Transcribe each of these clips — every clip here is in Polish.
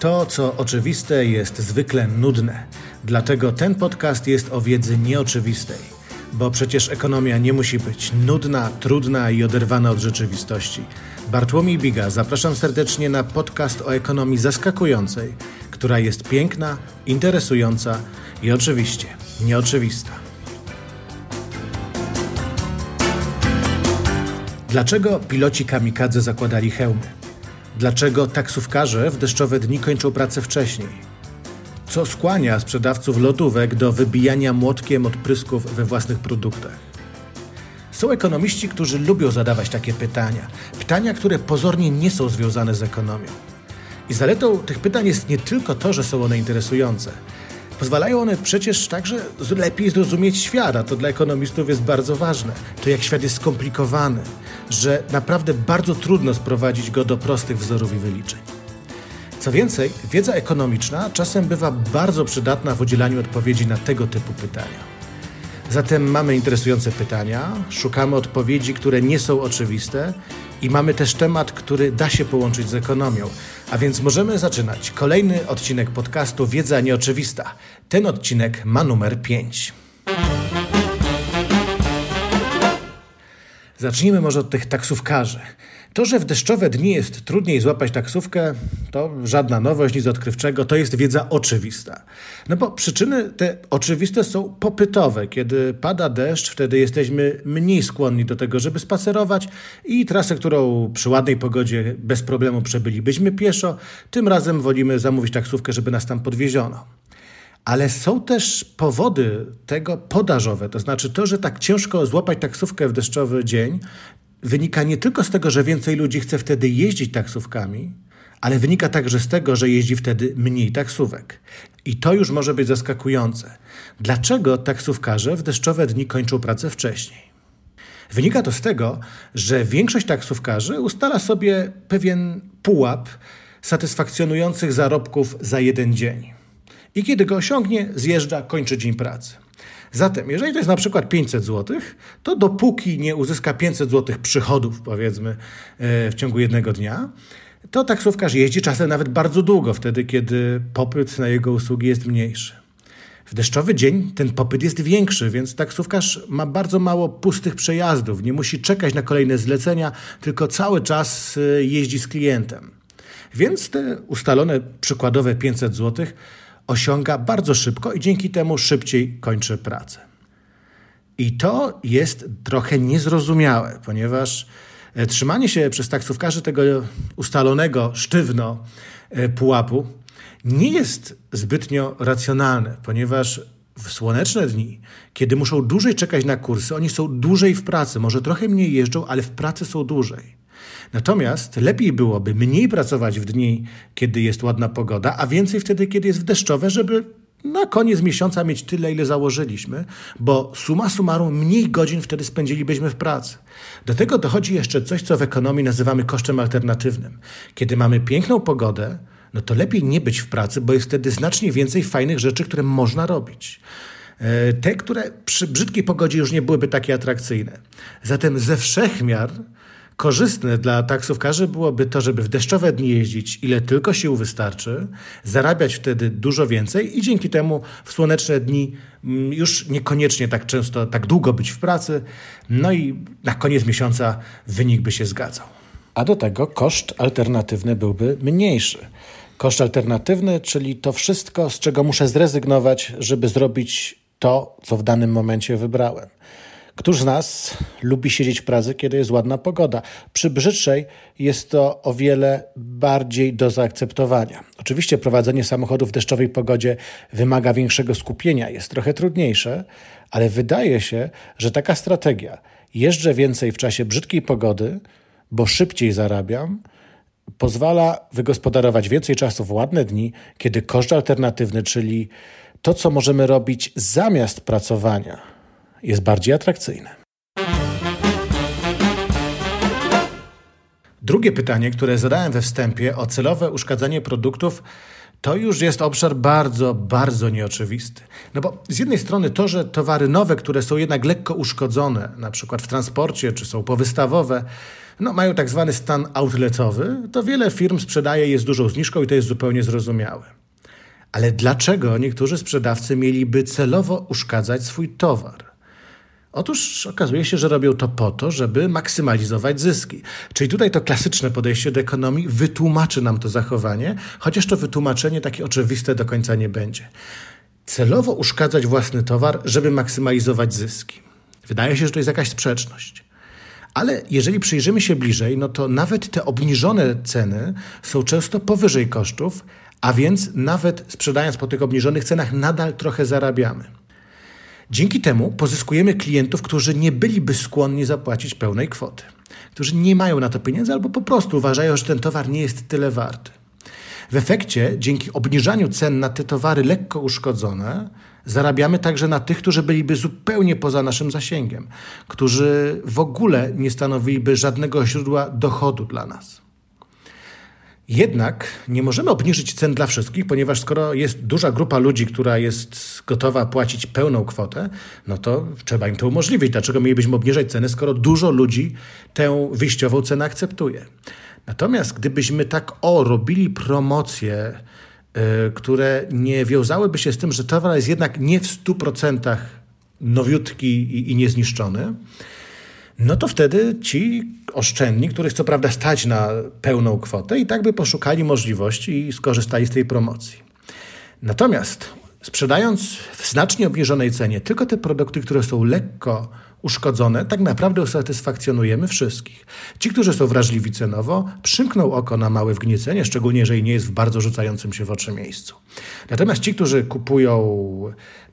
To, co oczywiste, jest zwykle nudne. Dlatego ten podcast jest o wiedzy nieoczywistej. Bo przecież ekonomia nie musi być nudna, trudna i oderwana od rzeczywistości. Bartłomiej Biga, zapraszam serdecznie na podcast o ekonomii zaskakującej, która jest piękna, interesująca i oczywiście nieoczywista. Dlaczego piloci kamikadze zakładali hełmy? Dlaczego taksówkarze w deszczowe dni kończą pracę wcześniej? Co skłania sprzedawców lodówek do wybijania młotkiem odprysków we własnych produktach? Są ekonomiści, którzy lubią zadawać takie pytania. Pytania, które pozornie nie są związane z ekonomią. I zaletą tych pytań jest nie tylko to, że są one interesujące. Pozwalają one przecież także lepiej zrozumieć świat, a to dla ekonomistów jest bardzo ważne. To jak świat jest skomplikowany, że naprawdę bardzo trudno sprowadzić go do prostych wzorów i wyliczeń. Co więcej, wiedza ekonomiczna czasem bywa bardzo przydatna w udzielaniu odpowiedzi na tego typu pytania. Zatem mamy interesujące pytania, szukamy odpowiedzi, które nie są oczywiste i mamy też temat, który da się połączyć z ekonomią. A więc możemy zaczynać. Kolejny odcinek podcastu Wiedza Nieoczywista. Ten odcinek ma numer 5. Zacznijmy może od tych taksówkarzy. To, że w deszczowe dni jest trudniej złapać taksówkę, to żadna nowość, nic odkrywczego, to jest wiedza oczywista. No bo przyczyny te oczywiste są popytowe. Kiedy pada deszcz, wtedy jesteśmy mniej skłonni do tego, żeby spacerować i trasę, którą przy ładnej pogodzie bez problemu przebylibyśmy pieszo, tym razem wolimy zamówić taksówkę, żeby nas tam podwieziono. Ale są też powody tego podażowe, to znaczy to, że tak ciężko złapać taksówkę w deszczowy dzień, wynika nie tylko z tego, że więcej ludzi chce wtedy jeździć taksówkami, ale wynika także z tego, że jeździ wtedy mniej taksówek. I to już może być zaskakujące. Dlaczego taksówkarze w deszczowe dni kończą pracę wcześniej? Wynika to z tego, że większość taksówkarzy ustala sobie pewien pułap satysfakcjonujących zarobków za jeden dzień. I kiedy go osiągnie, zjeżdża, kończy dzień pracy. Zatem, jeżeli to jest na przykład 500 zł, to dopóki nie uzyska 500 zł przychodów, powiedzmy, e, w ciągu jednego dnia, to taksówkarz jeździ czasem nawet bardzo długo, wtedy kiedy popyt na jego usługi jest mniejszy. W deszczowy dzień ten popyt jest większy, więc taksówkarz ma bardzo mało pustych przejazdów, nie musi czekać na kolejne zlecenia, tylko cały czas e, jeździ z klientem. Więc te ustalone przykładowe 500 zł osiąga bardzo szybko i dzięki temu szybciej kończy pracę. I to jest trochę niezrozumiałe, ponieważ e, trzymanie się przez taksówkarzy tego ustalonego sztywno e, pułapu nie jest zbytnio racjonalne, ponieważ w słoneczne dni, kiedy muszą dłużej czekać na kursy, oni są dłużej w pracy, może trochę mniej jeżdżą, ale w pracy są dłużej. Natomiast lepiej byłoby mniej pracować w dni, kiedy jest ładna pogoda, a więcej wtedy, kiedy jest deszczowe, żeby na koniec miesiąca mieć tyle, ile założyliśmy, bo suma summarum mniej godzin wtedy spędzilibyśmy w pracy. Do tego dochodzi jeszcze coś, co w ekonomii nazywamy kosztem alternatywnym. Kiedy mamy piękną pogodę, no to lepiej nie być w pracy, bo jest wtedy znacznie więcej fajnych rzeczy, które można robić. E, te, które przy brzydkiej pogodzie już nie byłyby takie atrakcyjne. Zatem ze wszechmiar Korzystne dla taksówkarzy byłoby to, żeby w deszczowe dni jeździć ile tylko sił wystarczy, zarabiać wtedy dużo więcej i dzięki temu w słoneczne dni mm, już niekoniecznie tak często, tak długo być w pracy, no i na koniec miesiąca wynik by się zgadzał. A do tego koszt alternatywny byłby mniejszy. Koszt alternatywny, czyli to wszystko, z czego muszę zrezygnować, żeby zrobić to, co w danym momencie wybrałem. Któż z nas lubi siedzieć w pracy, kiedy jest ładna pogoda? Przy brzydszej jest to o wiele bardziej do zaakceptowania. Oczywiście prowadzenie samochodu w deszczowej pogodzie wymaga większego skupienia, jest trochę trudniejsze, ale wydaje się, że taka strategia jeżdżę więcej w czasie brzydkiej pogody, bo szybciej zarabiam, pozwala wygospodarować więcej czasu w ładne dni, kiedy koszt alternatywny, czyli to, co możemy robić zamiast pracowania, jest bardziej atrakcyjne. Drugie pytanie, które zadałem we wstępie o celowe uszkadzanie produktów, to już jest obszar bardzo, bardzo nieoczywisty. No bo z jednej strony to, że towary nowe, które są jednak lekko uszkodzone, na przykład w transporcie, czy są powystawowe, no, mają tak zwany stan outletowy, to wiele firm sprzedaje je z dużą zniżką i to jest zupełnie zrozumiałe. Ale dlaczego niektórzy sprzedawcy mieliby celowo uszkadzać swój towar? Otóż okazuje się, że robią to po to, żeby maksymalizować zyski. Czyli tutaj to klasyczne podejście do ekonomii wytłumaczy nam to zachowanie, chociaż to wytłumaczenie takie oczywiste do końca nie będzie. Celowo uszkadzać własny towar, żeby maksymalizować zyski. Wydaje się, że to jest jakaś sprzeczność. Ale jeżeli przyjrzymy się bliżej, no to nawet te obniżone ceny są często powyżej kosztów, a więc nawet sprzedając po tych obniżonych cenach nadal trochę zarabiamy. Dzięki temu pozyskujemy klientów, którzy nie byliby skłonni zapłacić pełnej kwoty, którzy nie mają na to pieniędzy albo po prostu uważają, że ten towar nie jest tyle warty. W efekcie, dzięki obniżaniu cen na te towary lekko uszkodzone, zarabiamy także na tych, którzy byliby zupełnie poza naszym zasięgiem, którzy w ogóle nie stanowiliby żadnego źródła dochodu dla nas. Jednak nie możemy obniżyć cen dla wszystkich, ponieważ skoro jest duża grupa ludzi, która jest gotowa płacić pełną kwotę, no to trzeba im to umożliwić. Dlaczego mielibyśmy obniżać ceny, skoro dużo ludzi tę wyjściową cenę akceptuje? Natomiast gdybyśmy tak o robili promocje, yy, które nie wiązałyby się z tym, że towar jest jednak nie w 100% nowiutki i, i niezniszczony, no to wtedy ci oszczędni, których co prawda stać na pełną kwotę, i tak by poszukali możliwości i skorzystali z tej promocji. Natomiast sprzedając w znacznie obniżonej cenie tylko te produkty, które są lekko uszkodzone, tak naprawdę usatysfakcjonujemy wszystkich. Ci, którzy są wrażliwi cenowo, przymkną oko na małe wgniecenie, szczególnie jeżeli nie jest w bardzo rzucającym się w oczy miejscu. Natomiast ci, którzy kupują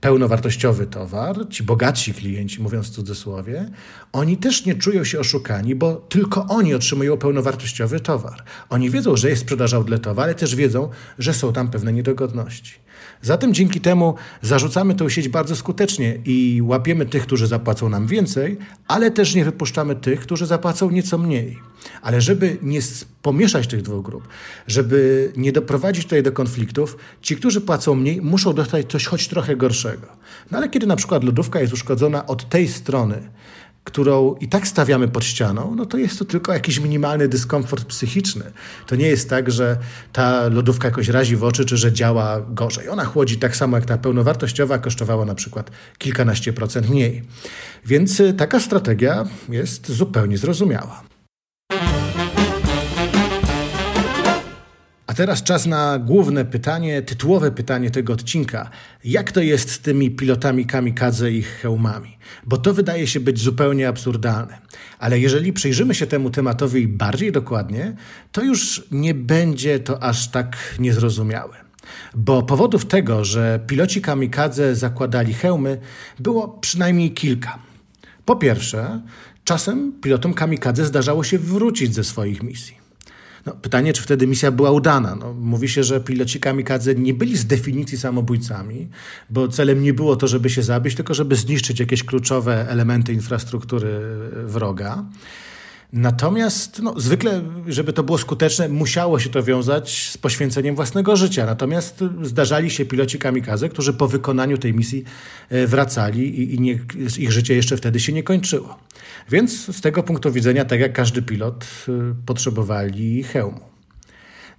pełnowartościowy towar, ci bogatsi klienci, mówiąc w cudzysłowie, oni też nie czują się oszukani, bo tylko oni otrzymują pełnowartościowy towar. Oni wiedzą, że jest sprzedaż outletowa, ale też wiedzą, że są tam pewne niedogodności. Zatem dzięki temu zarzucamy tę sieć bardzo skutecznie i łapiemy tych, którzy zapłacą nam więcej, ale też nie wypuszczamy tych, którzy zapłacą nieco mniej. Ale żeby nie pomieszać tych dwóch grup, żeby nie doprowadzić tutaj do konfliktów, ci, którzy płacą mniej, muszą dostać coś choć trochę gorszego. No ale kiedy na przykład lodówka jest uszkodzona od tej strony, którą i tak stawiamy pod ścianą, no to jest to tylko jakiś minimalny dyskomfort psychiczny. To nie jest tak, że ta lodówka jakoś razi w oczy, czy że działa gorzej. Ona chłodzi tak samo jak ta pełnowartościowa, kosztowała na przykład kilkanaście procent mniej. Więc y, taka strategia jest zupełnie zrozumiała. A teraz czas na główne pytanie, tytułowe pytanie tego odcinka. Jak to jest z tymi pilotami kamikadze i hełmami? Bo to wydaje się być zupełnie absurdalne. Ale jeżeli przyjrzymy się temu tematowi bardziej dokładnie, to już nie będzie to aż tak niezrozumiałe. Bo powodów tego, że piloci kamikadze zakładali hełmy, było przynajmniej kilka. Po pierwsze, czasem pilotom kamikadze zdarzało się wrócić ze swoich misji. No, pytanie, czy wtedy misja była udana. No, mówi się, że piloci kamikadze nie byli z definicji samobójcami, bo celem nie było to, żeby się zabić, tylko żeby zniszczyć jakieś kluczowe elementy infrastruktury wroga. Natomiast no, zwykle, żeby to było skuteczne, musiało się to wiązać z poświęceniem własnego życia. Natomiast zdarzali się piloci kamikaze, którzy po wykonaniu tej misji e, wracali i, i nie, ich życie jeszcze wtedy się nie kończyło. Więc z tego punktu widzenia, tak jak każdy pilot, e, potrzebowali hełmu.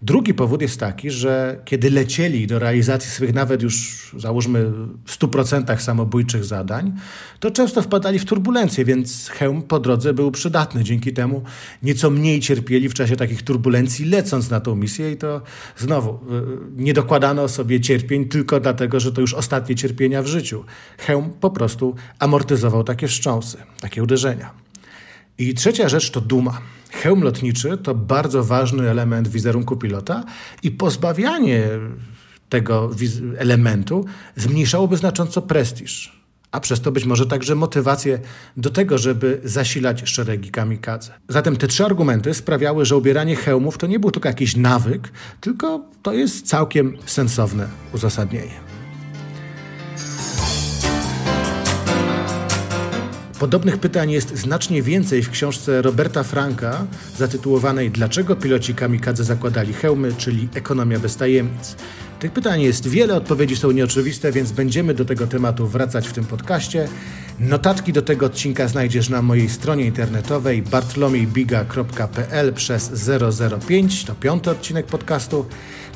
Drugi powód jest taki, że kiedy lecieli do realizacji swych nawet już załóżmy w 100% samobójczych zadań, to często wpadali w turbulencje, więc hełm po drodze był przydatny. Dzięki temu nieco mniej cierpieli w czasie takich turbulencji lecąc na tą misję i to znowu y, nie dokładano sobie cierpień tylko dlatego, że to już ostatnie cierpienia w życiu. Hełm po prostu amortyzował takie wstrząsy, takie uderzenia. I trzecia rzecz to duma. Hełm lotniczy to bardzo ważny element wizerunku pilota i pozbawianie tego elementu zmniejszałoby znacząco prestiż, a przez to być może także motywację do tego, żeby zasilać szeregi kamikadze. Zatem te trzy argumenty sprawiały, że ubieranie hełmów to nie był tylko jakiś nawyk, tylko to jest całkiem sensowne uzasadnienie. Podobnych pytań jest znacznie więcej w książce Roberta Franka zatytułowanej Dlaczego piloci kamikadze zakładali hełmy, czyli Ekonomia bez tajemnic. Tych pytań jest wiele, odpowiedzi są nieoczywiste, więc będziemy do tego tematu wracać w tym podcaście. Notatki do tego odcinka znajdziesz na mojej stronie internetowej bartlomiejbiga.pl przez 005, to piąty odcinek podcastu.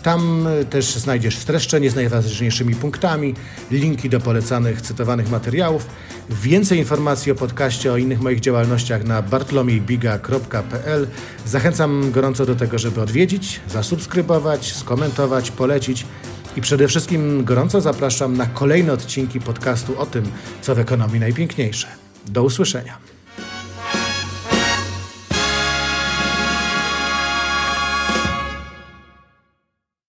Tam e, też znajdziesz streszczenie z najważniejszymi punktami, linki do polecanych, cytowanych materiałów, więcej informacji o podcaście, o innych moich działalnościach na bartlomiejbiga.pl. Zachęcam gorąco do tego, żeby odwiedzić, zasubskrybować, skomentować, polecić i przede wszystkim gorąco zapraszam na kolejne odcinki podcastu o tym, co w ekonomii najpiękniejsze. Do usłyszenia.